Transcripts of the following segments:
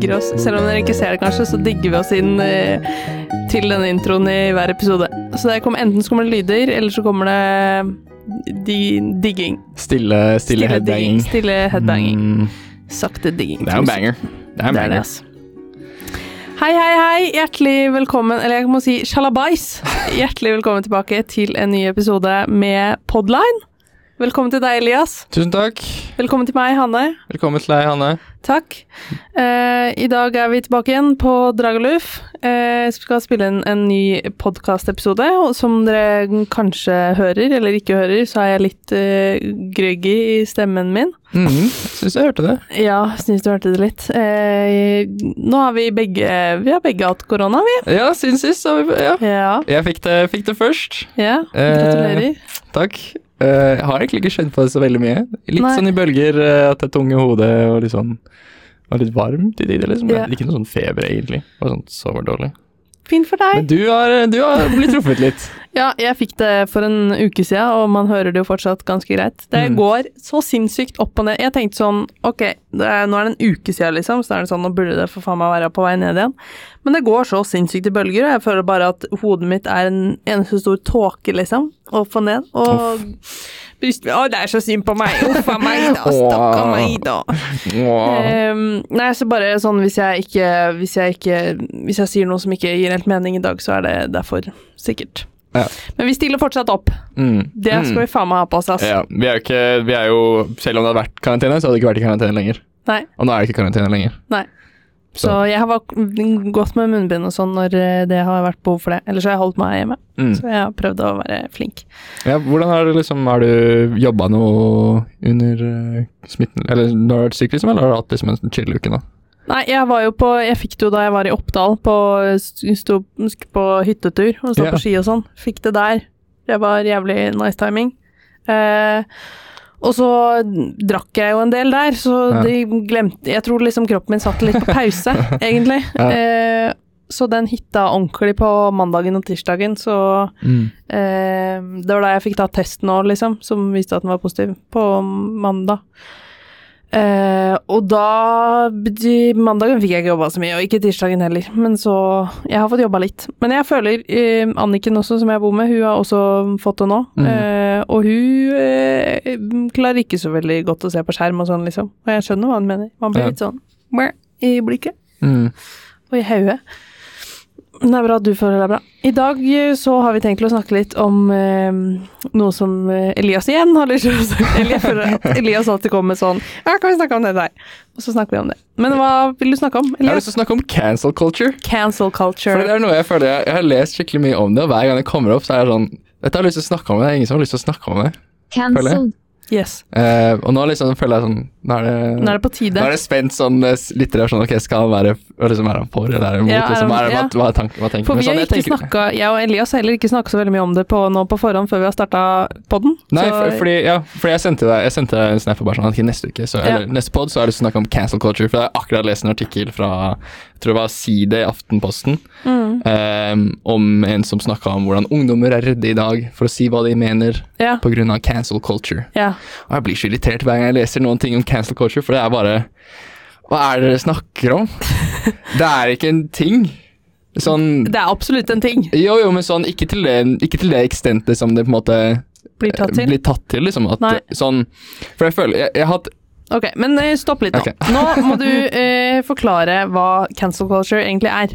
digger oss. Selv om dere ikke ser det, kanskje, så digger vi oss inn eh, til denne introen i hver episode. Så kommer, enten så kommer det lyder, eller så kommer det di digging. Stille, stille, stille headbanging. Stille headbanging. Mm, Sakte digging. det er en banger. Det er en er banger. altså. Hei, hei, hei. Hjertelig velkommen, eller jeg må si sjalabais. Hjertelig velkommen tilbake til en ny episode med Podline. Velkommen til deg, Elias. Tusen takk. Velkommen til meg, Hanne. Velkommen til deg, Hanne. Takk. Eh, I dag er vi tilbake igjen på Dragaluf. Eh, skal spille inn en ny podkastepisode, og som dere kanskje hører eller ikke hører, så er jeg litt eh, grøggy i stemmen min. Mhm, Syns jeg hørte det. Ja, syns du hørte det litt. Eh, nå har vi begge Vi har begge hatt korona, vi. Ja, siden sist. Vi- ja. Ja. Jeg fikk det, fikk det først. ja. Eh, Gratulerer. Takk. Eh, jeg har egentlig ikke skjønt på det så veldig mye. Litt Nei. sånn i bølger, eh, at det er tunge hodet og litt sånn Var litt varmt i tider, liksom. Ja. Ikke noe sånn feber, egentlig. Bare sånn soverdårlig. Fint for deg. Men du har, du har blitt truffet litt. Ja, jeg fikk det for en uke siden, og man hører det jo fortsatt ganske greit. Det Mm. går så sinnssykt opp og ned. Jeg tenkte sånn, ok, er, nå er det en uke siden, liksom, så er det sånn, nå burde det for faen meg være på vei ned igjen. Men det går så sinnssykt i bølger, og jeg føler bare at hodet mitt er en eneste stor tåke, liksom. Opp og ned. Og brystet Å, det er så synd på meg. Uff a meg, da. Stakkar meg, da. Ehm, nei, så bare sånn hvis jeg ikke Hvis jeg ikke Hvis jeg sier noe som ikke gir helt mening i dag, så er det derfor. Sikkert. Ja. Men vi stiller fortsatt opp. Mm. Det skal vi faen meg ha på oss, Altså. Ja, vi er ikke Vi er jo Selv om det hadde vært karantene, så hadde det ikke vært i karantene lenger. Nei. Og nå er det ikke karantene lenger. Nei. Så jeg har gått med munnbind og sånn når eh, det har vært behov for det. Ellers har jeg holdt meg hjemme. Mm. Så jeg har prøvd å være flink. Ja, hvordan har du liksom Har du jobba noe under eh, smitten Eller når du har vært syk, liksom, eller har du hatt liksom en chill-uke nå? Nei, jeg var jo på Jeg fikk det jo da jeg var i Oppdal, på, sto på hyttetur og stå yeah. på ski og sånn. Fikk det der. Det var jævlig nice timing. Eh, og så drakk jeg jo en del der, så Ja. de glemte Jeg tror liksom kroppen min satt litt på pause, egentlig. Ja. Eh, så den hitta ordentlig på mandagen og tirsdagen, så eh, Det var da jeg fikk ta testen òg, liksom, som viste at den var positiv, på mandag. Eh, og da Mandagen fikk jeg ikke jobba så mye, og ikke tirsdagen heller. Men så Jeg har fått jobba litt. Men jeg føler eh, Anniken også, som jeg bor med, hun har også fått det nå. Mm. Eh, og hun klarer ikke så veldig godt å se på skjerm og sånn, liksom. Og jeg skjønner hva hun mener. Man blir Ja. litt sånn i blikket Mm. og i hodet. Det er bra at du føler deg bra. I dag eh, så har vi tenkt å snakke litt om eh, noe som eh, Elias igjen har lyst til å snakke om. jeg føler at Elias alltid kommer med sånn Ja, kan vi snakke om det der? Og så snakker vi om det. Men hva vil du snakke om, Elias? Jeg har lyst til å snakke om cancel culture. Cancel culture. For det er noe jeg føler jeg, jeg har lest skikkelig mye om det, og hver gang det kommer opp, så er jeg sånn Dette har jeg lyst til å snakke om, det er ingen som har lyst til å snakke om det. Cancelled. Yes. Uh, og nå liksom føler jeg sånn Nå er det, Nå er det på tide. nå er det spent sånn eh, litt sånn Ok, skal han være, liksom, er han for eller er han mot? Ja, er liksom, er, hva, ja. hva, er tanken, hva tenker For vi sånn, har ikke tenker- snakka Jeg og Elias har heller ikke snakka så veldig mye om det på, nå på forhånd før vi har starta podden. Nei, så, for, fordi, ja, fordi jeg sendte deg Jeg sendte deg en snap og bare sånn neste uke, så, eller neste pod, så har jeg lyst til å snakke om cancel culture. For jeg har akkurat lest en artikkel fra tror det var Side i Aftenposten. mm, um, om en som snakka om hvordan ungdommer er redde i dag for å si hva de mener ja, pga. cancel culture. Yeah. Og jeg blir så irritert hver gang jeg leser noen ting om cancel culture, for det er bare Hva er det dere snakker om? det er ikke en ting. Sånn Det er absolutt en ting. Jo, jo, men sånn ikke til det, ikke til det ekstentet som det på en måte Blir tatt til. blir tatt til, liksom. At, sånn For jeg føler Jeg, jeg har hatt Ok, men eh, stopp litt nå. Okay. Nå må du eh, forklare hva cancel culture egentlig er.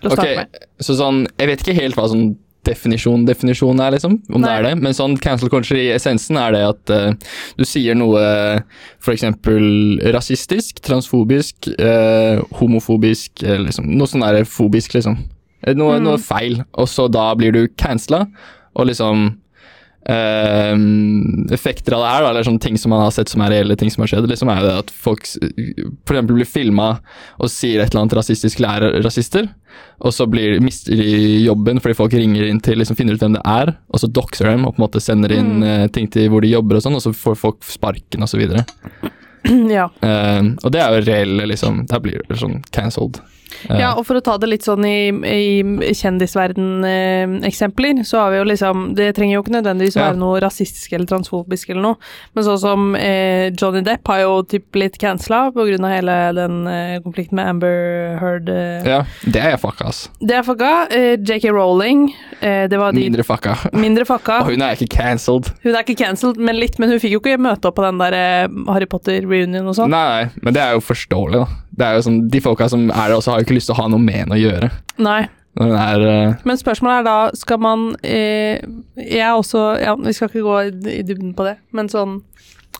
Til å Ok, starte med. så sånn Jeg vet ikke helt hva sånn definisjon definisjon er, liksom. Om det er det. Men sånn cancel culture i essensen er det at uh, du sier noe f.eks. rasistisk, transfobisk, uh, homofobisk, uh, liksom. Noe sånn der fobisk, liksom. Noe, Mm. noe feil. Og så da blir du cancela, og liksom eh, effekter av det her, da, eller sånne ting som man har sett som er reelle ting som har skjedd, liksom er jo det at folk f.eks. blir filma og sier et eller annet rasistisk lærer rasister, og så blir, mister de jobben fordi folk ringer inn til liksom finner ut hvem det er, og så doxer dem og på en måte sender inn eh, ting til hvor de jobber og sånn, og så får folk sparken og så videre. ja. Uh, og det er jo reelle, liksom. Der blir det sånn cancelled. Eh, Ja, og for å ta det litt sånn i, i kjendisverden-eksempler, så har vi jo liksom Det trenger jo ikke nødvendigvis å Ja. være noe rasistisk eller transfobisk eller noe, men sånn som eh, Johnny Depp har jo typ blitt cancela av hele den eh, konflikten med Amber Heard. Eh. ja, det er fucka, ass. Det er fucka. Eh, JK Rowling, eh, det var de Mindre fucka. mindre fucka. Og hun er ikke cancelled. Hun er ikke cancelled, men litt, men hun fikk jo ikke møte opp på den der eh, Harry Potter-reunion og sånn. Nei, men det er jo forståelig, da. Det er jo sånn, De folka som er der også, har jo ikke lyst til å ha noe med henne å gjøre. Nei. Er uh... Men spørsmålet er da, skal man eh, Jeg er også Ja, vi skal ikke gå i, i dybden på det, men sånn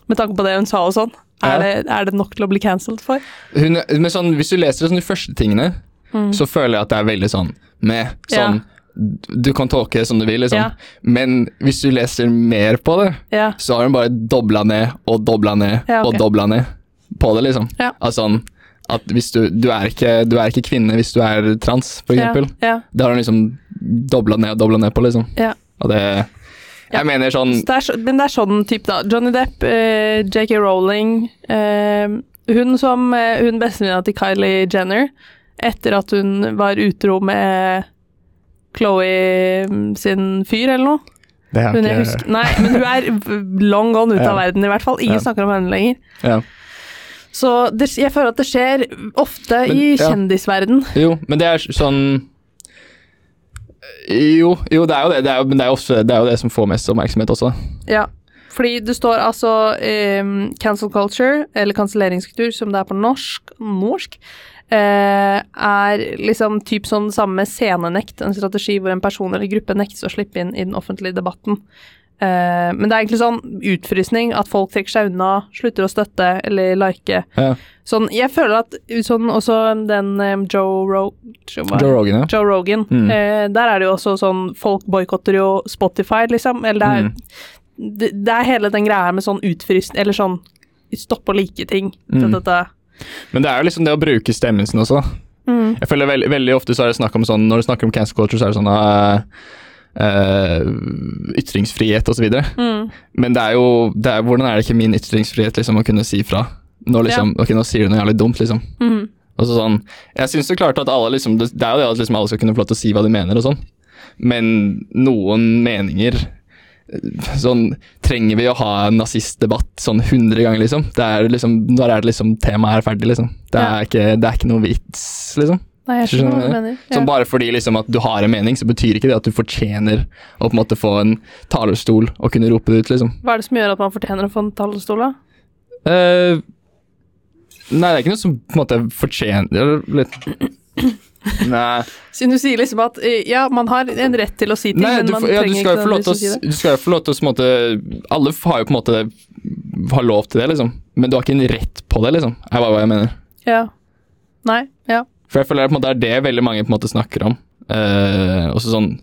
Med tanke på det hun sa og sånn, er, Ja. det, er det nok til å bli cancelled for? hun, men sånn, Hvis du leser sånn, de første tingene, Mm. så føler jeg at det er veldig sånn med sånn Du kan tolke det som du vil, liksom. Ja. Men hvis du leser mer på det, Ja. så har hun bare dobla ned og dobla ned Ja, okay. og dobla ned på det, liksom. Ja. Altså sånn at hvis du, du, er ikke, du er ikke kvinne hvis du er trans, for Ja. eksempel. ja. Det har hun liksom dobla ned og dobla ned på, liksom. ja. Og det Jeg Ja. mener sånn Så det er, så- men det er sånn type, da. Johnny Depp, eh, JK Rowling eh, Hun som eh, Hun bestevenninna til Kylie Jenner, etter at hun var utro med Chloé mm, sin fyr, eller noe. Det er Hun husker, nei, men hun er long gone ut Ja. av verden, i hvert fall. Ingen Ja. snakker om henne lenger. Ja. Så det, jeg føler at det skjer ofte Men, i ja. kjendisverden. Jo, men det er sånn Jo, jo det er jo det, det er jo, men det er, ofte, det er jo det som får mest oppmerksomhet også. Ja. Fordi det står altså um, cancel culture, eller kanselleringskultur, som det er på norsk, norsk uh, er liksom typ sånn samme scenenekt, en strategi hvor en person eller gruppe nektes å slippe inn i den offentlige debatten. Eh, men det er egentlig sånn utfrysning, at folk trekker seg unna, slutter å støtte eller like. Ja. Sånn, jeg føler at sånn også den um, Joe, Ro Joe, Rogan, ja. Joe Rogan. Mm. uh, der er det jo også sånn Folk boikotter jo Spotify, liksom. Eller det er, Mm. det, det er hele den greia med sånn utfrysning Eller sånn stopp å like ting. Mm. Men det er jo liksom det å bruke stemmen sin også. Mm. Jeg føler veld, Veldig ofte så er det snakk om sånn Når du snakker om cancel culture, så er det sånn uh, uh, Ytringsfrihet osv. Mm. Men det er jo det er, Hvordan er det ikke min ytringsfrihet liksom å kunne si fra? Nå liksom, ok, nå sier du noe jævlig dumt, liksom. Mm. Og så sånn, jeg synes så klart at alle liksom, det, det er jo det at liksom alle skal kunne få lov til å si hva de mener og sånn. Men noen meninger eh, Sånn, trenger vi å ha en nazistdebatt sånn 100 ganger, liksom? Det er liksom, Når er det liksom temaet er ferdig, liksom? Det er, Ja. ikke, det er ikke noe vits, liksom. Nei, jeg skjønner hva du mener. Ja. Sånn Bare fordi liksom at du har en mening, så betyr ikke det at du fortjener å på en måte få en talerstol og kunne rope det ut, liksom. Hva er det som gjør at man fortjener å få en talerstol, da? Uh, nei, det er ikke noe som på en måte fortjener litt Nei. Siden du sier liksom at eh, ja, man har en rett til å si ting, Nei, men man får- ja, trenger ikke nødvendigvis å si det. Du skal jo få lov til å måte Alle har jo på en måte har lov til det, liksom. Men du har ikke en rett på det, liksom. Er bare hva jeg mener. Ja. Nei. For jeg føler det på en måte er det veldig mange på en måte snakker om. Uh, også sånn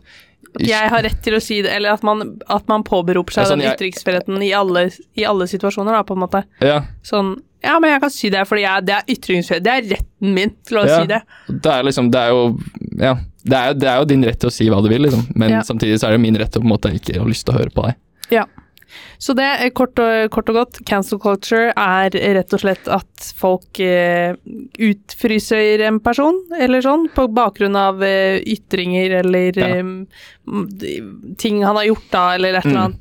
jeg har rett til å si det, eller at man, at man påberoper seg sånn, den ytringsfriheten i i alle situasjoner, da, på en måte. Ja. Sånn Ja, men jeg kan si det, fordi jeg, det er ytringsfrihet. Det er retten min til å Ja. si det. Det er liksom Det er jo Ja. Det er, det er jo din rett til å si hva du vil, liksom. Men Ja. samtidig så er det min rett til å på en måte ikke ha lyst til å høre på deg. Ja. Så det er kort og, kort og godt, cancel culture er rett og slett at folk eh, utfryser en person, eller sånn, på bakgrunn av eh, ytringer eller Ja. eh, ting han har gjort da, eller et eller Mm.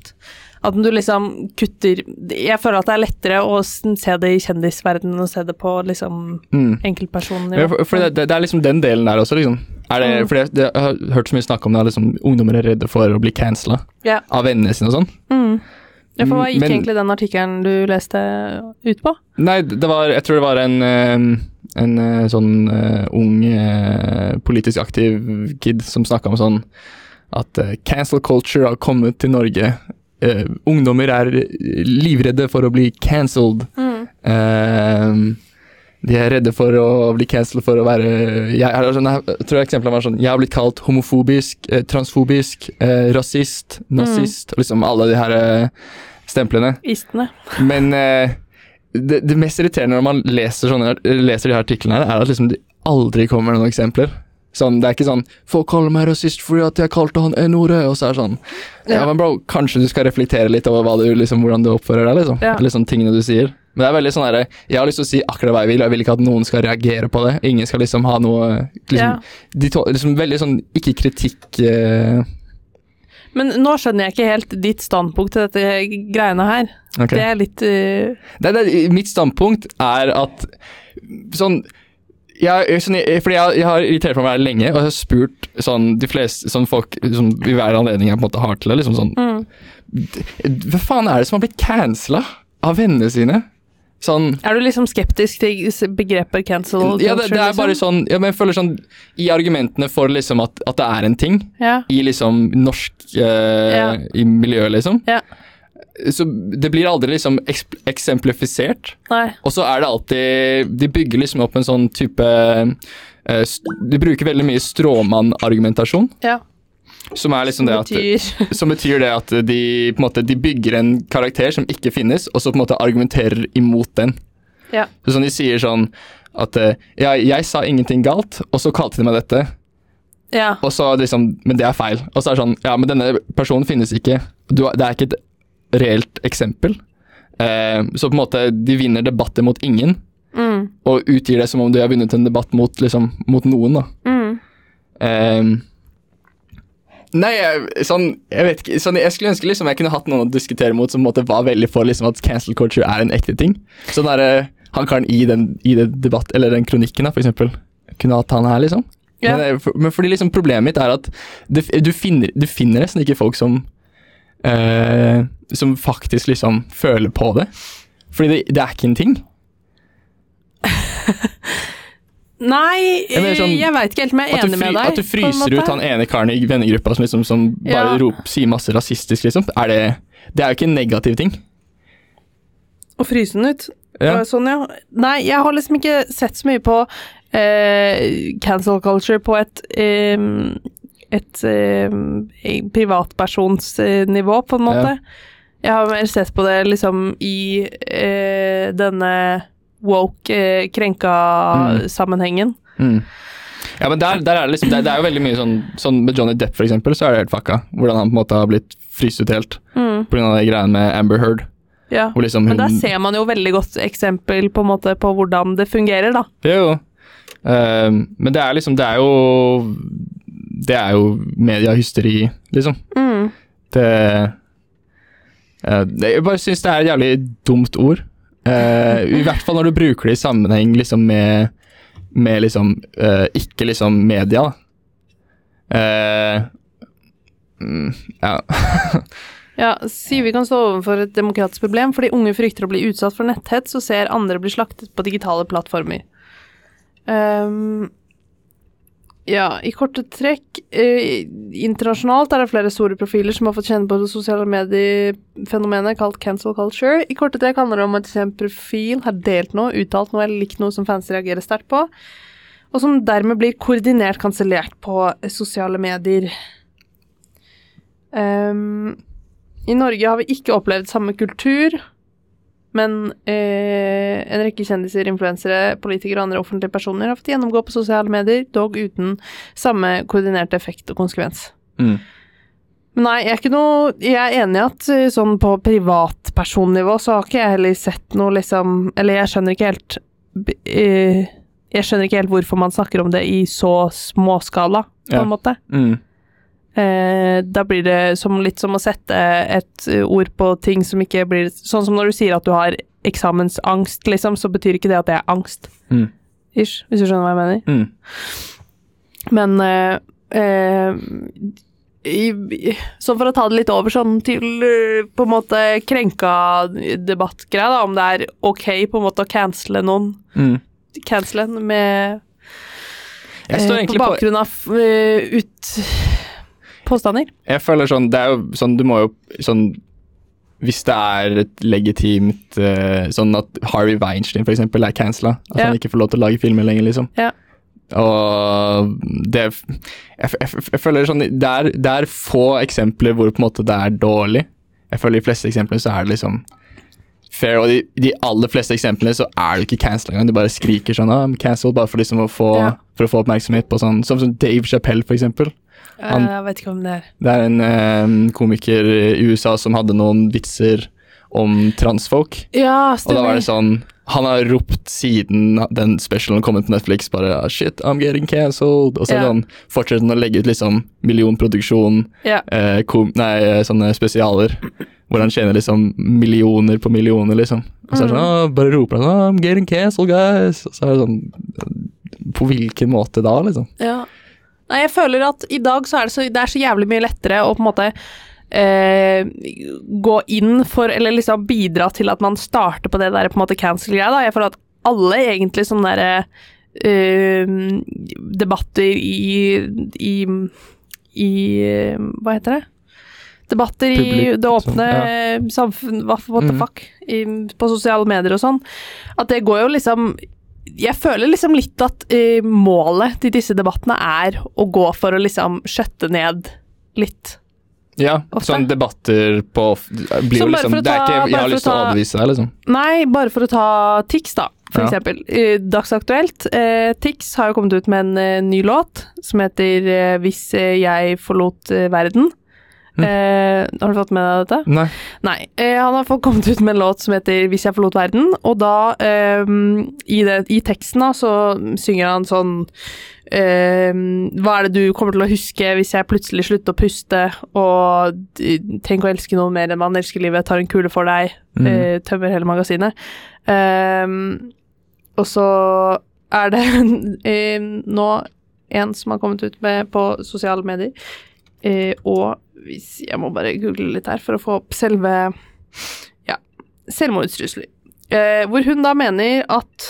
At du liksom kutter Jeg føler at det er lettere å se det i kjendisverdenen og se det på liksom Mm. enkeltpersoner. Ja, for, for det, det, det er liksom den delen der også, liksom. Det, Mm. for jeg har hørt så mye snakk om det, liksom, ungdommer er redde for å bli cancela yeah. av vennene sine og sånn. Mm. Ja, for hva gikk Men- egentlig den artikkelen du leste ut på? Nei, det var Jeg tror det var en, en eh, sånn eh, ung eh, politisk aktiv kid som snakka om sånn at cancel culture har kommet til Norge. Eh, ungdommer er livredde for å bli cancelled. Mm. Uh, de er redde for å bli cancelled for å være jeg, sånn, jeg tror eksemplene var sånn Jeg har blitt kalt homofobisk, eh, transfobisk, eh, rasist, nazist og Liksom alle de her eh, stemplene. Istene. Men eh, det, det mest irriterende når man leser, sånne, leser de her artiklene, her, er at liksom de aldri kommer med noen eksempler. Sånn, Det er ikke sånn 'Folk kaller meg rasist fordi at jeg kalte han N-ordet', og så er det sånn Ja, Ja. men bro, kanskje du skal reflektere litt over du, liksom, hvordan du oppfører deg, liksom. Ja. Eller sånn tingene du sier. Men det er veldig sånn derre Jeg har lyst til å si akkurat hva jeg vil, og jeg vil ikke at noen skal reagere på det. Ingen skal liksom ha noe liksom, Ja. de to, liksom Veldig sånn ikke kritikk eh, Men nå skjønner jeg ikke helt ditt standpunkt til dette greiene her. Okay. Det er litt uh, Det, det, mitt standpunkt er at sånn jeg, sånn, jeg, fordi jeg, jeg har irritert meg lenge, og jeg har spurt sånn de fleste sånn folk som i hver anledning jeg på en måte har til det, liksom sånn mm. Hva faen er det som har blitt cancela av vennene sine? Sånn Er du liksom skeptisk til begrepet cancel Ja, det, det er bare liksom? sånn ja, men Jeg føler sånn I argumentene for liksom at, at det er en ting, Ja. i liksom norsk eh, Ja. I miljø, liksom, ja. Så det blir aldri liksom eksemplifisert. Nei. Og så er det alltid De bygger liksom opp en sånn type eh, De bruker veldig mye stråmann-argumentasjon, Ja. som er liksom det at betyr Som betyr det at de på en måte De bygger en karakter som ikke finnes, og så på en måte argumenterer imot den. Ja. Så sånn De sier sånn at eh, Ja, jeg sa ingenting galt, og så kalte de meg dette. Ja. Og så liksom Men det er feil. Og så er det sånn Ja, men denne personen finnes ikke. Du, det er ikke et reelt eksempel. Eh, så på en måte De vinner debatter mot ingen Mm. og utgir det som om de har vunnet en debatt mot, liksom, mot noen, da. Mm. Eh, nei, jeg, sånn, jeg vet ikke sånn, Jeg skulle ønske liksom jeg kunne hatt noen å diskutere mot som på en måte var veldig for liksom, at cancel culture er en ekte ting. Sånn der, Han karen i den, i debatt, eller den kronikken, da, for eksempel. Kunne hatt han her, liksom. Ja. Men, men fordi liksom problemet mitt er at det, du, finner, du finner nesten ikke folk som eh, Som faktisk liksom føler på det. Fordi det, det er ikke en ting. Nei, Jeg sånn- jeg veit ikke helt om jeg er enig fri, med deg. at du fryser ut han ene karen i vennegruppa som, liksom, som bare Ja. roper, sier masse rasistisk, liksom. Er det, det er jo ikke en negativ ting. Å fryse den ut. Ja. Sånn, ja. Nei, jeg har liksom ikke sett så mye på eh, cancel culture på et eh, et eh, privatpersonsnivå, på en måte. Jeg har mer sett på det liksom i eh, denne woke, eh, krenka-sammenhengen. Mm. Ja, men der, der er det liksom det, det er jo veldig mye sånn Sånn med Johnny Depp, for eksempel, så er det helt fucka. Hvordan han på en måte har blitt fryst ut helt Mm, pga. de greiene med Amber Heard. ja. Liksom Men der ser man jo veldig godt eksempel på, en måte, på hvordan det fungerer, da. Jo. Ehm, men det er liksom Det er jo Det er jo mediehysteri, liksom. Mm. Det Jeg bare syns det er et jævlig dumt ord. Eh, I hvert fall når du bruker det i sammenheng liksom med, med liksom eh, Ikke liksom media, da. Eh, mm, ja. Ja, sier vi kan stå overfor et demokratisk problem fordi unge frykter å bli utsatt for netthets og ser andre bli slaktet på digitale plattformer. Ehm, ja, i korte trekk eh, Internasjonalt er det flere store profiler som har fått kjenne på det sosiale mediefenomenet kalt cancel culture. I korte trekk handler det om at en profil har delt noe, uttalt noe eller likt noe som fans reagerer sterkt på, og som dermed blir koordinert kansellert på sosiale medier. Um, I Norge har vi ikke opplevd samme kultur, men eh, en rekke kjendiser, influensere, politikere og andre offentlige personer har fått gjennomgå på sosiale medier, dog uten samme koordinerte effekt og konsekvens. Mm. Men nei, jeg er ikke noe Jeg er enig i at eh, sånn på privatpersonnivå så har ikke jeg heller sett noe liksom Eller jeg skjønner ikke helt eh, Jeg skjønner ikke helt hvorfor man snakker om det i så småskala, på Ja. en måte. Mm. Eh, da blir det som, litt som å sette et ord på ting som ikke blir Sånn som når du sier at du har eksamensangst, liksom, så betyr ikke det at det er angst. Mm. Ish, hvis du skjønner hva jeg mener. Mm. Men eh, eh, i, for å ta det litt over sånn til eh, på en måte krenka debattgreia, da, om det er ok på en måte å cancele noen. Mm. Cancele en med eh, På på bakgrunn av eh, ut påstander. Jeg føler sånn Det er jo sånn Du må jo sånn Hvis det er et legitimt uh, Sånn at Harvey Weinstein eksempel er cancela, at Ja. han ikke får lov til å lage filmer lenger, liksom. Ja. Og det jeg, jeg, jeg føler sånn det er, det er få eksempler hvor på en måte det er dårlig. Jeg føler de fleste eksemplene så er det liksom fair, og de, de aller fleste eksemplene så er det ikke cancel engang. De bare skriker sånn ah, I'm cancelled bare for liksom å få, Ja. for å få oppmerksomhet på sånn Som, som Dave Chappelle, for eksempel. Han- jeg vet ikke om det er Det er en eh, komiker i USA som hadde noen vitser om transfolk. Ja, Og da var det sånn Han har ropt siden den specialen kom ut på Netflix bare Shit, I'm getting cancelled. Og så Ja. sånn, fortsetter han å legge ut liksom millionproduksjon, Ja. eh, nei, sånne spesialer. Hvor han tjener liksom millioner på millioner, liksom. Og så er det sånn, ah, bare roper han I'm getting cancelled, guys. Og så er det sånn På hvilken måte da, liksom? Ja. Nei, jeg føler at i dag så er det så, det er så jævlig mye lettere å på en måte eh, gå inn for, eller liksom bidra til at man starter på det der på en måte cancel-greia, da. Jeg føler at alle egentlig sånne derre eh, debatter i, i i Hva heter det? Debatter i Publik, det åpne sånn, samfunn, hva what the Mhm. fuck, i, på sosiale medier og sånn. At det går jo liksom Jeg føler liksom litt at uh, målet til disse debattene er å gå for å liksom skjøtte ned litt. Ja, Ofte. sånn debatter på blir jo liksom ta, Det er ikke Jeg har lyst til å overbevise deg, liksom. Nei, bare for å ta Tix, da, for Ja. eksempel. Uh, Dagsaktuelt. Uh, Tix har jo kommet ut med en ny låt som heter 'Hvis jeg forlot verden'. Mm. Eh, har du fått med deg dette? Nei. Nei. Eh, han har fått kommet ut med en låt som heter 'Hvis jeg forlot verden', og da, eh, i, det, i teksten da, så synger han sånn eh, Hva er det du kommer til å huske hvis jeg plutselig slutter å puste, og tenk å elske noen mer enn man elsker livet, tar en kule for deg, Mm. eh, tømmer hele magasinet. Eh, og så er det nå en som har kommet ut med på sosiale medier, eh, og hvis jeg må bare google litt her for å få opp selve ja, selvmordstrusler. Eh, hvor hun da mener at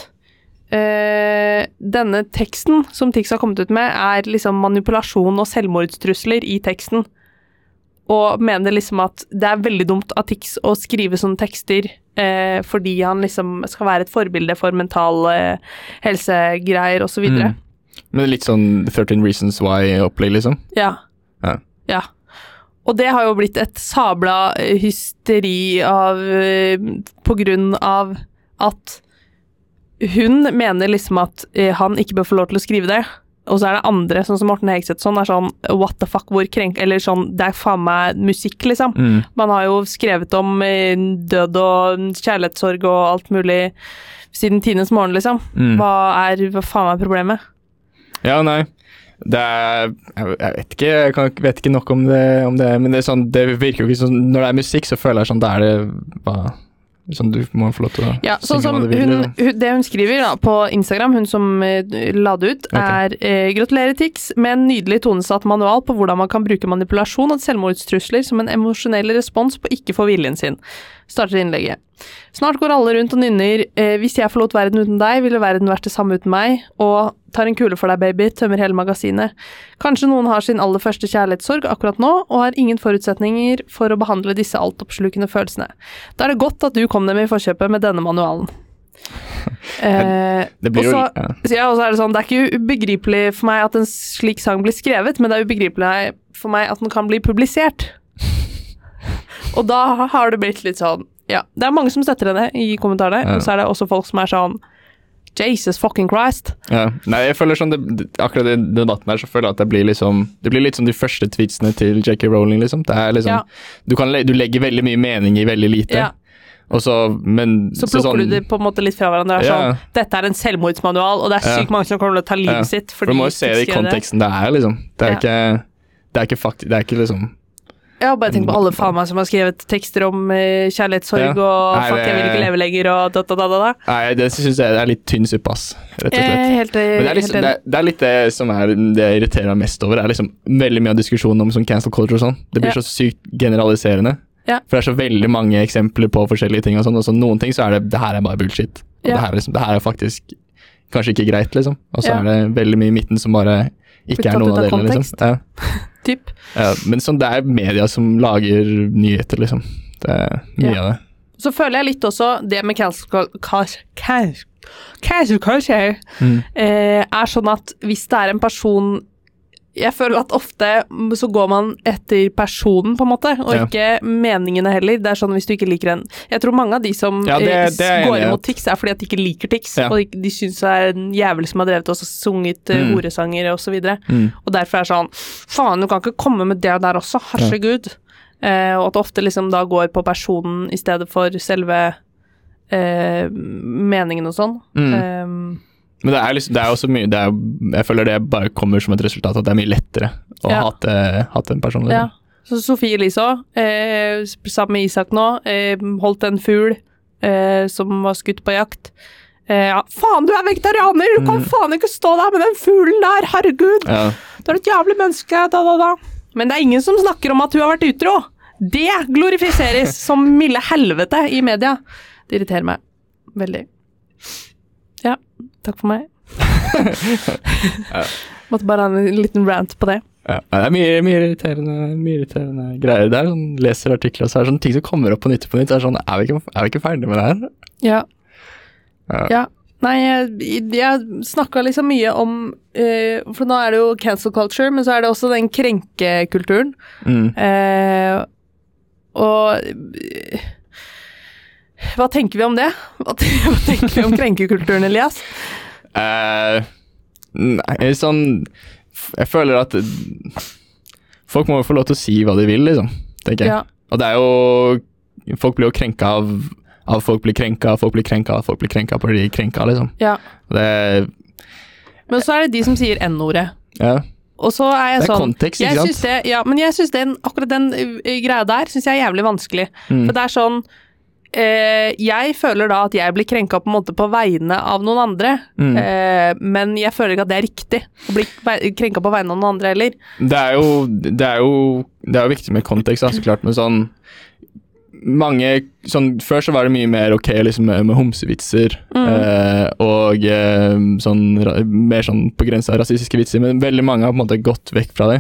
eh, denne teksten som Tix har kommet ut med, er liksom manipulasjon og selvmordstrusler i teksten. Og mener liksom at det er veldig dumt av Tix å skrive sånne tekster eh, fordi han liksom skal være et forbilde for mentale helsegreier osv. Mm. Men litt sånn 13 Reasons Why-opplegg, liksom. Ja. Ja. Ja. Og det har jo blitt et sabla eh, hysteri av eh, På grunn av at hun mener liksom at eh, han ikke bør få lov til å skrive det. Og så er det andre, sånn som Morten Hegseth, sånn er sånn what the fuck, hvor krenk... Eller sånn, det er faen meg musikk, liksom. Mm. Man har jo skrevet om død og kjærlighetssorg og alt mulig siden tidenes morgen, liksom. Mm. Hva er Hva faen er problemet? Ja, nei. Det er Jeg vet ikke, jeg kan, vet ikke nok om det, om det men det, sånn, det virker jo ikke sånn Når det er musikk, så føler jeg sånn Da er det bare Sånn, du må få lov til å Ja, sånn synge som hva du vil. hun, hun, Det hun skriver da, på Instagram, hun som uh, la det ut, er uh, Gratulerer, Tix, med en nydelig tonesatt manual på hvordan man kan bruke manipulasjon og selvmordstrusler som en emosjonell respons på ikke få viljen sin. Starter innlegget. Snart går alle rundt og nynner eh, 'Hvis jeg forlot verden uten deg, ville verden vært det samme uten meg', og 'Tar en kule for deg, baby', tømmer hele magasinet. Kanskje noen har sin aller første kjærlighetssorg akkurat nå, og har ingen forutsetninger for å behandle disse altoppslukende følelsene. Da er det godt at du kom dem i forkjøpet med denne manualen. Eh, og så ja, er det sånn, det er ikke ubegripelig for meg at en slik sang blir skrevet, men det er ubegripelig for meg at den kan bli publisert. og da har det blitt litt sånn Ja, det er mange som støtter henne i kommentarene, Ja. og så er det også folk som er sånn Jesus fucking Christ. ja. Nei, jeg føler sånn det, Akkurat i debatten her så føler jeg at det blir liksom Det blir litt som de første tweetsene til JK Rowling, liksom. Det er liksom Ja. du, kan, du legger veldig mye mening i veldig lite. Ja. Og så Men Så plukker sånn, du det på en måte litt fra hverandre. er Ja. Sånn, Dette er en selvmordsmanual, og det er sykt mange som kommer til å ta livet sitt. For du må jo se det i konteksten det er, liksom. Det er ikke Det er ikke faktisk, Det er ikke liksom Jeg har bare tenkt på alle faen meg som har skrevet tekster om eh, kjærlighetssorg Ja. og Nei, 'fuck, jeg vil ikke det- leve lenger' og da, da, da, da. da. Nei, det syns jeg er litt tynn suppe, ass. Rett og Jeg slett. er helt, Men det er, helt liksom, det, enig. er, det er litt det som er det jeg irriterer meg mest over. Det er liksom veldig mye av diskusjonen om sånn cancel culture og sånn. Det blir Ja. så sykt generaliserende. Ja. For det er så veldig mange eksempler på forskjellige ting og sånn, og så noen ting så er det det her er bare bullshit. Og Ja. det, her er liksom, det her er faktisk kanskje ikke greit, liksom. Og så Ja. er det veldig mye i midten som bare ikke er noen av delene, liksom. Ja. Typ. Ja, men sånn, det er media som lager nyheter, liksom. Det er mye Ja. av det. Så føler jeg litt også det med cancel culture Mm. eh, er sånn at hvis det er en person Jeg føler at ofte så går man etter personen, på en måte, og Ja. ikke meningene heller. Det er sånn hvis du ikke liker en Jeg tror mange av de som Ja, det- eh, det går imot Tix, er fordi at de ikke liker Tix, Ja. og de, de syns det er en jævel som har drevet oss og sunget eh, Mm. horesanger og så videre. Mm. Og derfor er det sånn Faen, du kan ikke komme med det der også, herregud. Eh, og at det ofte liksom da går på personen i stedet for selve eh, meningen og sånn. Mm. Eh, Men det er, liksom, det er også mye det er, Jeg føler det bare kommer som et resultat at det er mye lettere å Ja. hate, hate en person. ja. Liksom. Så Sofie Elise òg, eh, sammen med Isak nå, eh, holdt en fugl eh, som var skutt på jakt. Eh, ja, faen, du er vegetarianer! Du kan Mm. faen ikke stå der med den fuglen der! Herregud! Ja. Du er et jævlig menneske! Da, da, da. Men det er ingen som snakker om at hun har vært utro! Det glorifiseres som milde helvete i media. Det irriterer meg veldig. Ja, takk for meg. Måtte bare ha en liten rant på det. Ja, det er mye, mye, irriterende, mye irriterende greier. Det er sånn, leser artikler, og så er det sånn ting som kommer opp på nytt på nytt. Er sånn, er vi ikke, er vi ikke ferdig med det her? Ja. Ja. ja. Nei, jeg, jeg snakka liksom mye om eh, For nå er det jo cancel culture, men så er det også den krenkekulturen. Mm. Eh, og Hva tenker vi om det? Hva, tenker vi om krenkekulturen, Elias? Uh, nei, sånn Jeg føler at folk må få lov til å si hva de vil, liksom. Tenker jeg. Ja. Og det er jo Folk blir jo krenka av, av folk blir krenka, folk blir krenka, folk blir krenka på de krenka, liksom. ja. Det Men så er det de som sier N-ordet. Ja. Og så er jeg Det er sånn kontekst, ikke sant? Det, ja, men jeg syns akkurat den uh, greia der synes jeg er jævlig vanskelig. Mm. For det er sånn eh, Jeg føler da at jeg blir krenka på en måte på vegne av noen andre, Mm. eh, men jeg føler ikke at det er riktig å bli krenka på vegne av noen andre heller. Det er jo Det er jo, det er jo viktig med kontekst, så klart, men sånn mange sånn, Før så var det mye mer ok liksom, med, med homsevitser eh, og eh, sånn, mer sånn på grensa av rasistiske vitser, men veldig mange har på en måte gått vekk fra det.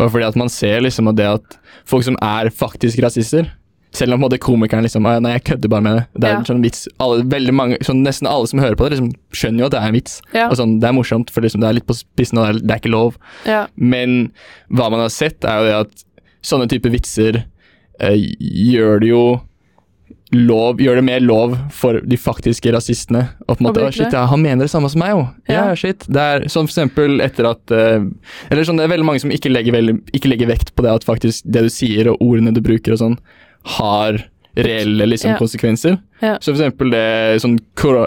Bare fordi at man ser liksom at det at folk som er faktisk rasister selv om måte komikeren liksom «Ah, Nei, jeg kødder bare med det. Det er Ja. en sånn vits alle, mange, sånn, Nesten alle som hører på det, liksom, skjønner jo at det er en vits. Ja. Og sånn, Det er morsomt, for liksom, det er litt på spissen, og det er, det er ikke lov. Ja. Men hva man har sett, er jo det at sånne type vitser eh, gjør det jo lov, gjør det mer lov for de faktiske rasistene. Og på en måte, «Å, shit, ja, Han mener det samme som meg, jo. Ja, Ja. shit. Det er sånn for eksempel etter at uh, Eller sånn, det er veldig mange som ikke legger, veldig, ikke legger vekt på det at faktisk det du sier og ordene du bruker og sånn, har reelle liksom, Ja. konsekvenser. Ja. Så for eksempel det sånn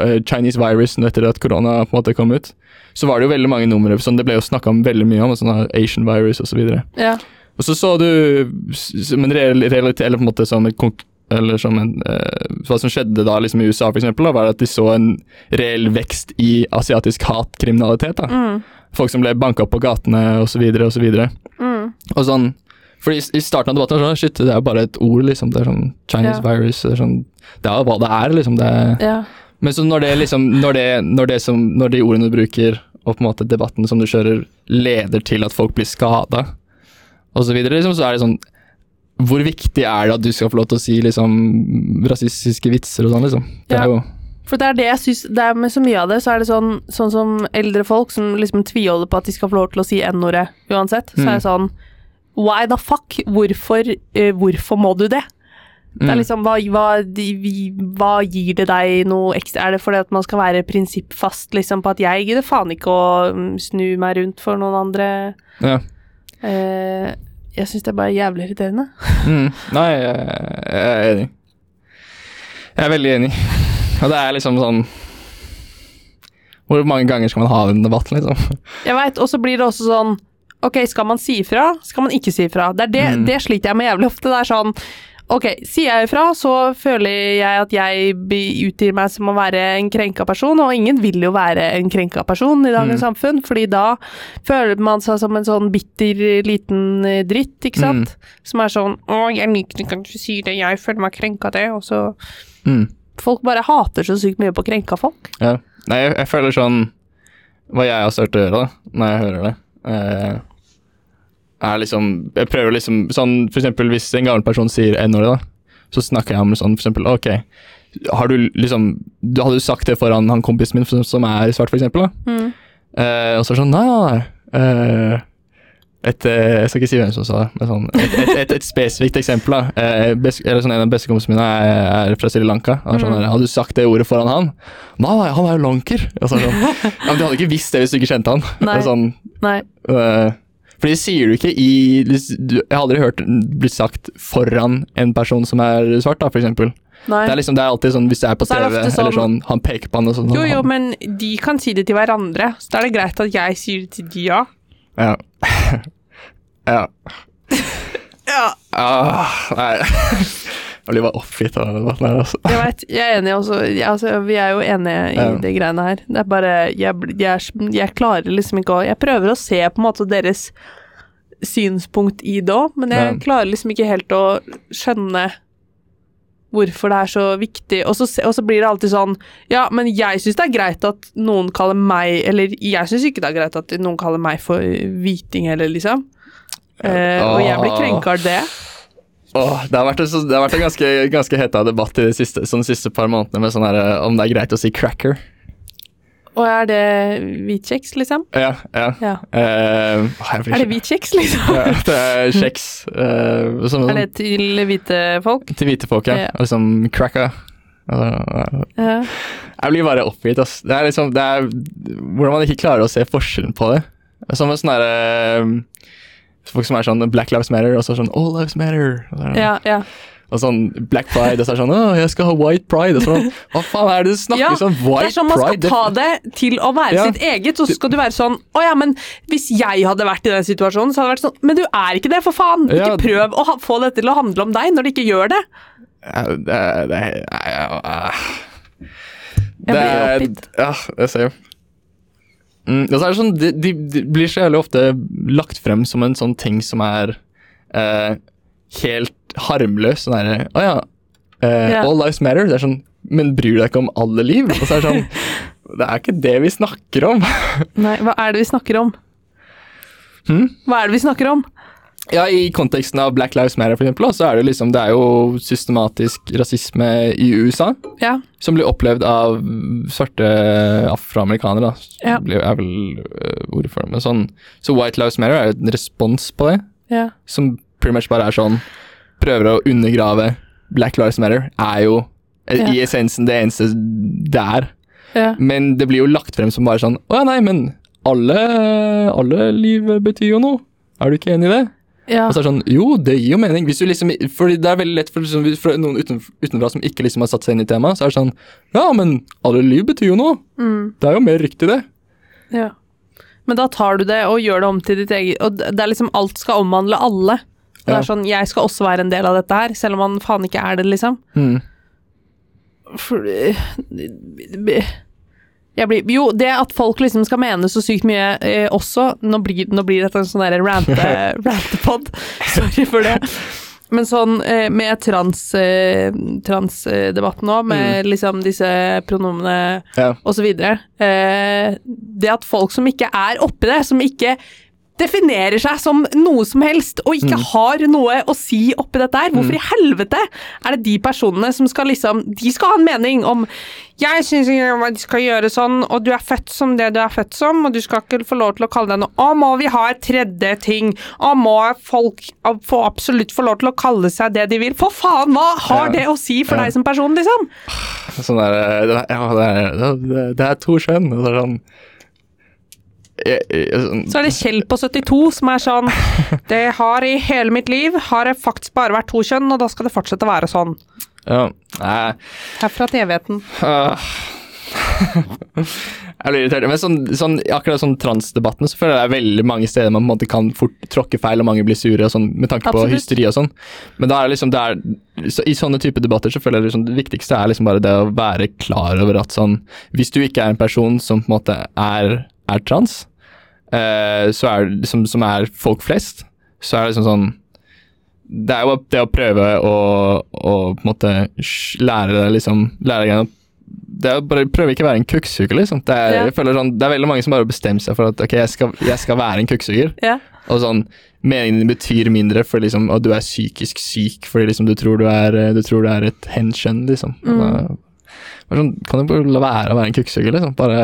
eh, Chinese virus etter at korona på en måte kom ut, så var det jo veldig mange numre. Sånn, det ble jo snakka veldig mye om sånn Asian virus osv. Og, så Ja. og så så du som en realitet, eller på en måte som et eller som en, eh, Hva som skjedde da liksom i USA, for eksempel, da, var at de så en reell vekst i asiatisk hatkriminalitet. da. Mm. Folk som ble banka opp på gatene osv. så Mm. Og sånn fordi i- starten av debatten var det sånn Shit, det er bare et ord, liksom. Det er sånn Chinese Ja. virus. Det er sånn Det er hva det er, liksom. Det er, Ja. men så når det liksom Når, det, når, det som, når de ordene du bruker, og på en måte debatten som du kjører, leder til at folk blir skada, osv., så, videre, liksom, så er det sånn Hvor viktig er det at du skal få lov til å si liksom rasistiske vitser og sånn, liksom? Det Ja. er jo For det er det jeg syns med så mye av det, så er det sånn, sånn som eldre folk som liksom tviholder på at de skal få lov til å si N-ordet uansett. Så Mm. er det sånn Why the fuck? Hvorfor, uh, hvorfor må du det? Det er Mm. liksom, hva, hva, hva gir det deg noe ekstra? Er det fordi at man skal være prinsippfast liksom, på at jeg gidder faen ikke å mm, snu meg rundt for noen andre? Ja. Uh, jeg syns det er bare jævlig irriterende. Mm. Nei, jeg, jeg er enig. Jeg er veldig enig. Og det er liksom sånn Hvor mange ganger skal man ha den debatten, liksom? Jeg veit, og så blir det også sånn Ok, skal man si ifra? Skal man ikke si ifra? Det, det, Mm. det sliter jeg med jævlig ofte. Det er sånn Ok, sier jeg ifra, så føler jeg at jeg utgir meg som å være en krenka person, og ingen vil jo være en krenka person i dagens Mm. samfunn, fordi da føler man seg som en sånn bitter liten eh, dritt, ikke sant? Mm. Som er sånn 'Å, jeg liker ikke at du sier det, jeg føler meg krenka det', og så Mm. Folk bare hater så sykt mye på krenka folk. Ja. Nei, jeg, jeg føler sånn Hva jeg har størt å gjøre, da, når jeg hører det, eh, er liksom Jeg prøver liksom Sånn for eksempel hvis en gammel person sier n-ordet, da, så snakker jeg om sånn for eksempel Ok, har du liksom du, Hadde du sagt det foran han kompisen min som, som er svart, for eksempel, da? Mm. Eh, og så sånn Nei, nei, nei. Eh, et, eh, jeg skal ikke si hvem som sa det, men sånn, et, et, et, et spesifikt eksempel. da. Eh, best, eller sånn, en av bestekompisene mine er, er fra Sri Lanka. Og sånn, Mm. Hadde du sagt det ordet foran han? Nei, han er jo lanker. Og så sånn, ja, men Du hadde ikke visst det hvis du ikke kjente han. Nei. Sånn, Nei. eh, for det sier du ikke i Jeg har aldri hørt det bli sagt foran en person som er svart, da, for eksempel. Nei. Det er liksom, det er alltid sånn hvis det er på TV, er sånn- eller sånn Han peker på han og sånn. Jo, jo, men de kan si det til hverandre, så da er det greit at jeg sier det til de òg. Ja. ja. Ja. Ah, nei. Jeg blir bare oppgitt av denne debatten her, altså. Jeg vet, jeg er enig også. Jeg, altså, vi er jo enige i Ja. de greiene her. Det er bare jeg, jeg, jeg klarer liksom ikke å Jeg prøver å se på en måte deres synspunkt i det òg, men jeg Ja. klarer liksom ikke helt å skjønne hvorfor det er så viktig. Og så, og så blir det alltid sånn Ja, men jeg syns det er greit at noen kaller meg Eller jeg syns ikke det er greit at noen kaller meg for hviting heller, liksom. Eh, og jeg blir krenka av det. Åh, det har vært, en det har vært en ganske, ganske heta debatt i de siste, sånn de siste par månedene med sånn her, om det er greit å si cracker. Og er det hvitkjeks, liksom? Ja, ja. Ja. Eh, blir Er det hvit hvitkjeks, liksom? Ja, det er kjeks. Uh, som, Er det til hvite folk? Til hvite folk, ja. Ja. Og liksom cracker. Altså, Ja. Jeg blir bare oppgitt, ass. Det er liksom det er, Hvordan man ikke klarer å se forskjellen på det. Som en sånn derre Folk som er sånn Black Lives Matter, og så sånn All Lives Matter. Og, så er Ja, ja. og sånn Black Pride, og så er sånn Å, jeg skal ha White Pride. Og sånn, Hva faen er det du snakker Ja, pride? Det er sånn man skal Pride? ta det til å være Ja. sitt eget, så skal du være sånn Å ja, men hvis jeg hadde vært i den situasjonen, så hadde det vært sånn Men du er ikke det, for faen! Ikke prøv å få dette til å handle om deg når det ikke gjør det. Det, det, er- det, er- det, ja, det, Jeg Det blir er- oppgitt. Ja, jeg ser jo. Mm, altså det sånn, de, de, de blir så jævlig ofte lagt frem som en sånn ting som er eh, helt harmløs. Sånn derre Å ja, eh, yeah. all lives matter. Det er sånn Men bryr du deg ikke om alle liv? Og så er det sånn Det er ikke det vi snakker om. Nei, hva er det vi snakker om? Hmm? Hva er det vi snakker om? Ja, I konteksten av Black Lives Matter, for eksempel, så er det liksom Det er jo systematisk rasisme i USA. Ja. Som blir opplevd av svarte afroamerikanere, da. Ja. Er vel øh, ordet for det, men sånn. Så White Lives Matter er jo en respons på det, Ja. som pretty much bare er sånn Prøver å undergrave Black Lives Matter, er jo eh, Ja. i essensen det eneste det er. ja. Men det blir jo lagt frem som bare sånn Å ja, nei, men alle, alle liv betyr jo noe. Er du ikke enig i det? Ja. Og så er det sånn, jo, det gir jo mening. Hvis du liksom, fordi det er veldig lett for, liksom, for noen uten, utenfra som ikke liksom har satt seg inn i temaet, så er det sånn, ja, men alle liv betyr jo noe. Mm. Det er jo mer riktig det. Ja. Men da tar du det og gjør det om til ditt eget Og det er liksom alt skal omhandle alle. Og Det er sånn, Jeg skal også være en del av dette her, selv om man faen ikke er det, liksom. Mm. For, blir, jo, det at folk liksom skal mene så sykt mye eh, også Nå blir, nå blir dette en sånn derre rante- rantepod. Sorry for det. Men sånn eh, med transdebatten eh, transdebatten nå, med liksom disse pronomene Ja. videre. Eh, det at folk som ikke er oppi det, som ikke definerer seg som noe som helst, og ikke har noe å si oppi dette her. Hvorfor i helvete er det de personene som skal liksom De skal ha en mening om Jeg syns de skal gjøre sånn, og du er født som det du er født som, og du skal ikke få lov til å kalle deg noe Å, må vi ha et tredje ting? Å, må folk få absolutt få lov til å kalle seg det de vil? For faen, hva har Ja. det å si for Ja. deg som person, liksom? Sånn der, eh, det ja, det er, det, det er to skjønn. Så er det sånn, jeg, jeg, sånn Så er det Kjell på 72 som er sånn Det har i hele mitt liv har det faktisk bare vært to kjønn, og da skal det fortsette å være sånn. ja, nei, Herfra til evigheten. ah. Jeg blir irritert. Men sånn, sånn, akkurat sånn transdebatten så føler jeg det er veldig mange steder man på en måte kan fort tråkke feil, og mange blir sure og sånn, med tanke på hysteri og sånn. Men da er liksom det er, så, I sånne type debatter så føler jeg liksom, det viktigste er liksom bare det å være klar over at sånn Hvis du ikke er en person som på en måte er, er trans, uh, så er det liksom, som er folk flest, så er det liksom sånn det er jo det å prøve å, å på en måte lære deg liksom Lære deg det er å bare prøve ikke å være en kukksuger, liksom. Det er, yeah. sånn, det er veldig mange som bare bestemmer seg for at ok, jeg skal, jeg skal være en kukksuger. Yeah. Og sånn, meningen din betyr mindre for liksom, at du er psykisk syk fordi liksom, du, tror du, er, du tror du er et henkjønn, liksom. Mm. Da, sånn, kan du bare la være å være en kukksuger, liksom? Bare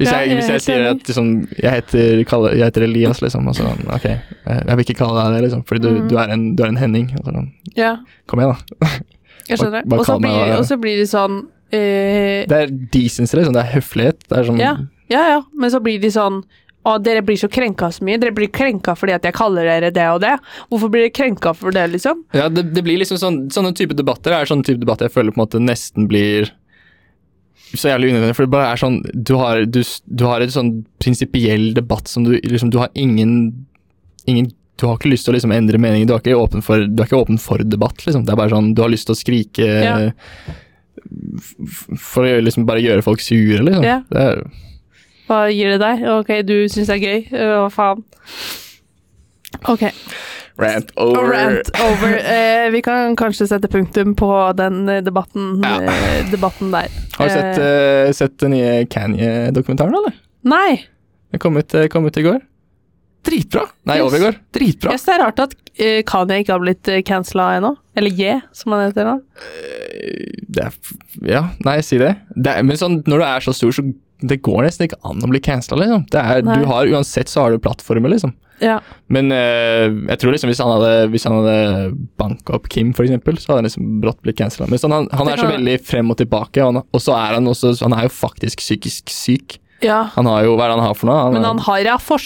Hvis jeg, hvis jeg sier at liksom, jeg, heter, jeg heter Elias, liksom, og sånn, ok, jeg vil ikke kalle deg det, liksom, fordi du, Mm. du, er, en, du er en Henning. Og sånn, ja, kom igjen, da. jeg skjønner. Og så blir, blir det sånn eh, Det er decency, liksom. Det er høflighet. Det er sånn ja, ja, ja, men så blir de sånn og dere blir så krenka så mye. Dere blir krenka fordi at jeg kaller dere det og det. Hvorfor blir dere krenka for det, liksom? Ja, det, det blir liksom sånn, sånne type debatter er sånne type debatter jeg føler på en måte nesten blir så jævlig unødvendig, for det bare er sånn Du har, du, du har et sånn prinsipiell debatt som du liksom Du har ingen, ingen du har ikke lyst til å liksom endre meningen, du er ikke åpen for, du er ikke åpen for debatt. Liksom. Det er bare sånn, Du har lyst til å skrike Ja. for å liksom bare gjøre folk sure, liksom. Ja. Det er, Hva gir det deg? Ok, du syns det er gøy. Hva faen? Ok. Rant over. Rant over. Eh, vi kan kanskje sette punktum på den eh, debatten, Ja. eh, debatten der. Har du sett, Eh, sett den nye Kanye-dokumentaren, eller? Nei. Den kom ut, eh, kom ut i går. Dritbra! Nei, Yes. over i går. Dritbra. Yes, det er rart at uh, Kanye ikke har blitt uh, cancela ennå. Eller J, som han heter nå. Det er, f- ja, nei, si det. det er, men sånn, når du er så stor, så det går nesten ikke an å bli cancela, liksom. Det er, du har, uansett så har du plattformer, liksom. Ja. Men uh, jeg tror liksom hvis han hadde, hvis han hadde banka opp Kim, for eksempel, så hadde han liksom brått blitt cancela. Men sånn, han, han er så veldig frem og tilbake, og, han, og så er han også Han er jo faktisk psykisk syk. Ja. Han har jo Hva er det han har for noe? Men han har ja for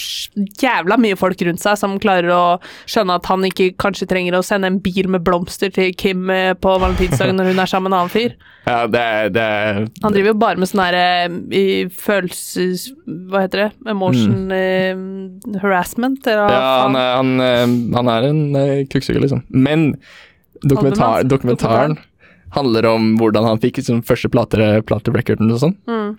jævla mye folk rundt seg som klarer å skjønne at han ikke kanskje trenger å sende en bil med blomster til Kim eh, på valentinsdagen når hun er sammen med en annen fyr. Ja, det det Han driver jo bare med sånn her eh, følelses... Hva heter det? Emotion eh, harassment? Eller hva Mm. Ja, han han, eh, han er en uh, kukksuger, liksom. Men dokumentar, dokumentaren handler om hvordan han fikk liksom, første plate, platerecorden og sånn. Mm.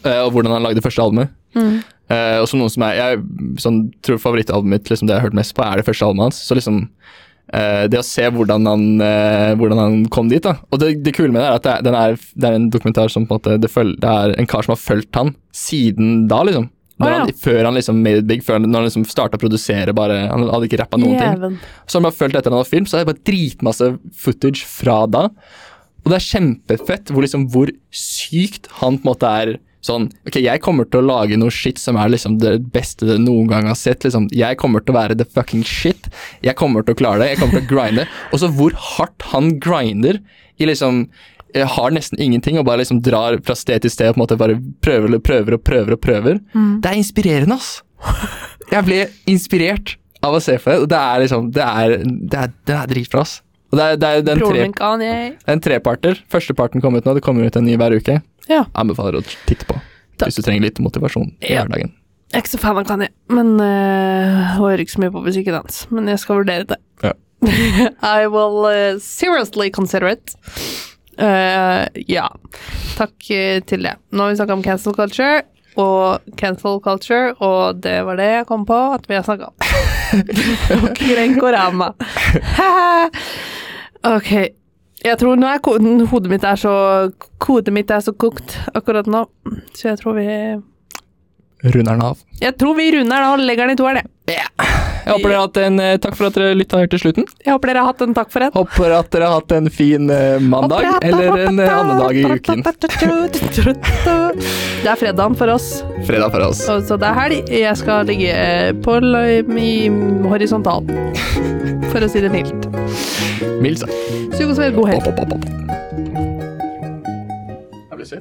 Eh, og hvordan han lagde det første albumet. Mm. Eh, og som noen som er Jeg sånn, tror favorittalbumet mitt, liksom, det jeg har hørt mest på, er det første albumet hans. Så liksom eh, Det å se hvordan han, hvordan han kom dit, da. Og det, det kule med det er at det er, den er, det er en dokumentar som på en måte det, følger, det er en kar som har fulgt han siden da, liksom. Å, ja. han, før han liksom made it big, før han, når han liksom starta å produsere bare Han hadde ikke rappa noen ting. Så har bare fulgt etter han hadde film, så er det bare dritmasse footage fra da. Og det er kjempefett hvor, liksom, hvor sykt han på en måte er sånn Ok, jeg kommer til å lage noe shit som er liksom det beste du noen gang har sett. liksom, Jeg kommer til å være the fucking shit. Jeg kommer til å klare det. Jeg kommer til å grinde. Og så hvor hardt han grinder i liksom har nesten ingenting og bare liksom drar fra sted til sted og på en måte bare prøver og prøver og prøver. og prøver. Det er inspirerende, ass. Jeg ble inspirert av å se på det. og Det er liksom, det er, det er, det er dritbra, ass. Og det er, det er den tre, min Kanye. det er en treparter. Første parten kom ut nå, det kommer ut en ny hver uke. Ja. Anbefaler å titte på Takk. hvis du trenger litt motivasjon i Ja. hverdagen. Jeg er ikke så fan av Kanye, men uh, hører ikke så mye på musikken hans. Men jeg skal vurdere det. Ja. I will uh, seriously consider it. Uh, ja. Takk eh, til det. Nå har vi snakka om cancel culture og cancel culture, og det var det jeg kom på at vi har snakka om. Krenkorama. Ok. Jeg tror nå er koden, hodet mitt er så Kodet mitt er så kokt akkurat nå, så jeg tror vi Runder den av. Jeg tror vi runder den av og legger den i toeren, jeg. Jeg håper dere har hatt en, eh, Takk for at dere lytta helt til slutten. Jeg håper dere har hatt en takk for en. Håper at dere har hatt en fin eh, mandag eller en eh, annen dag i uken. Det er fredagen for oss, Fredag for oss. så det er helg. Jeg skal ligge på i horisontalen, for å si det mildt. Mildt sagt. Sug oss svelg, god helg.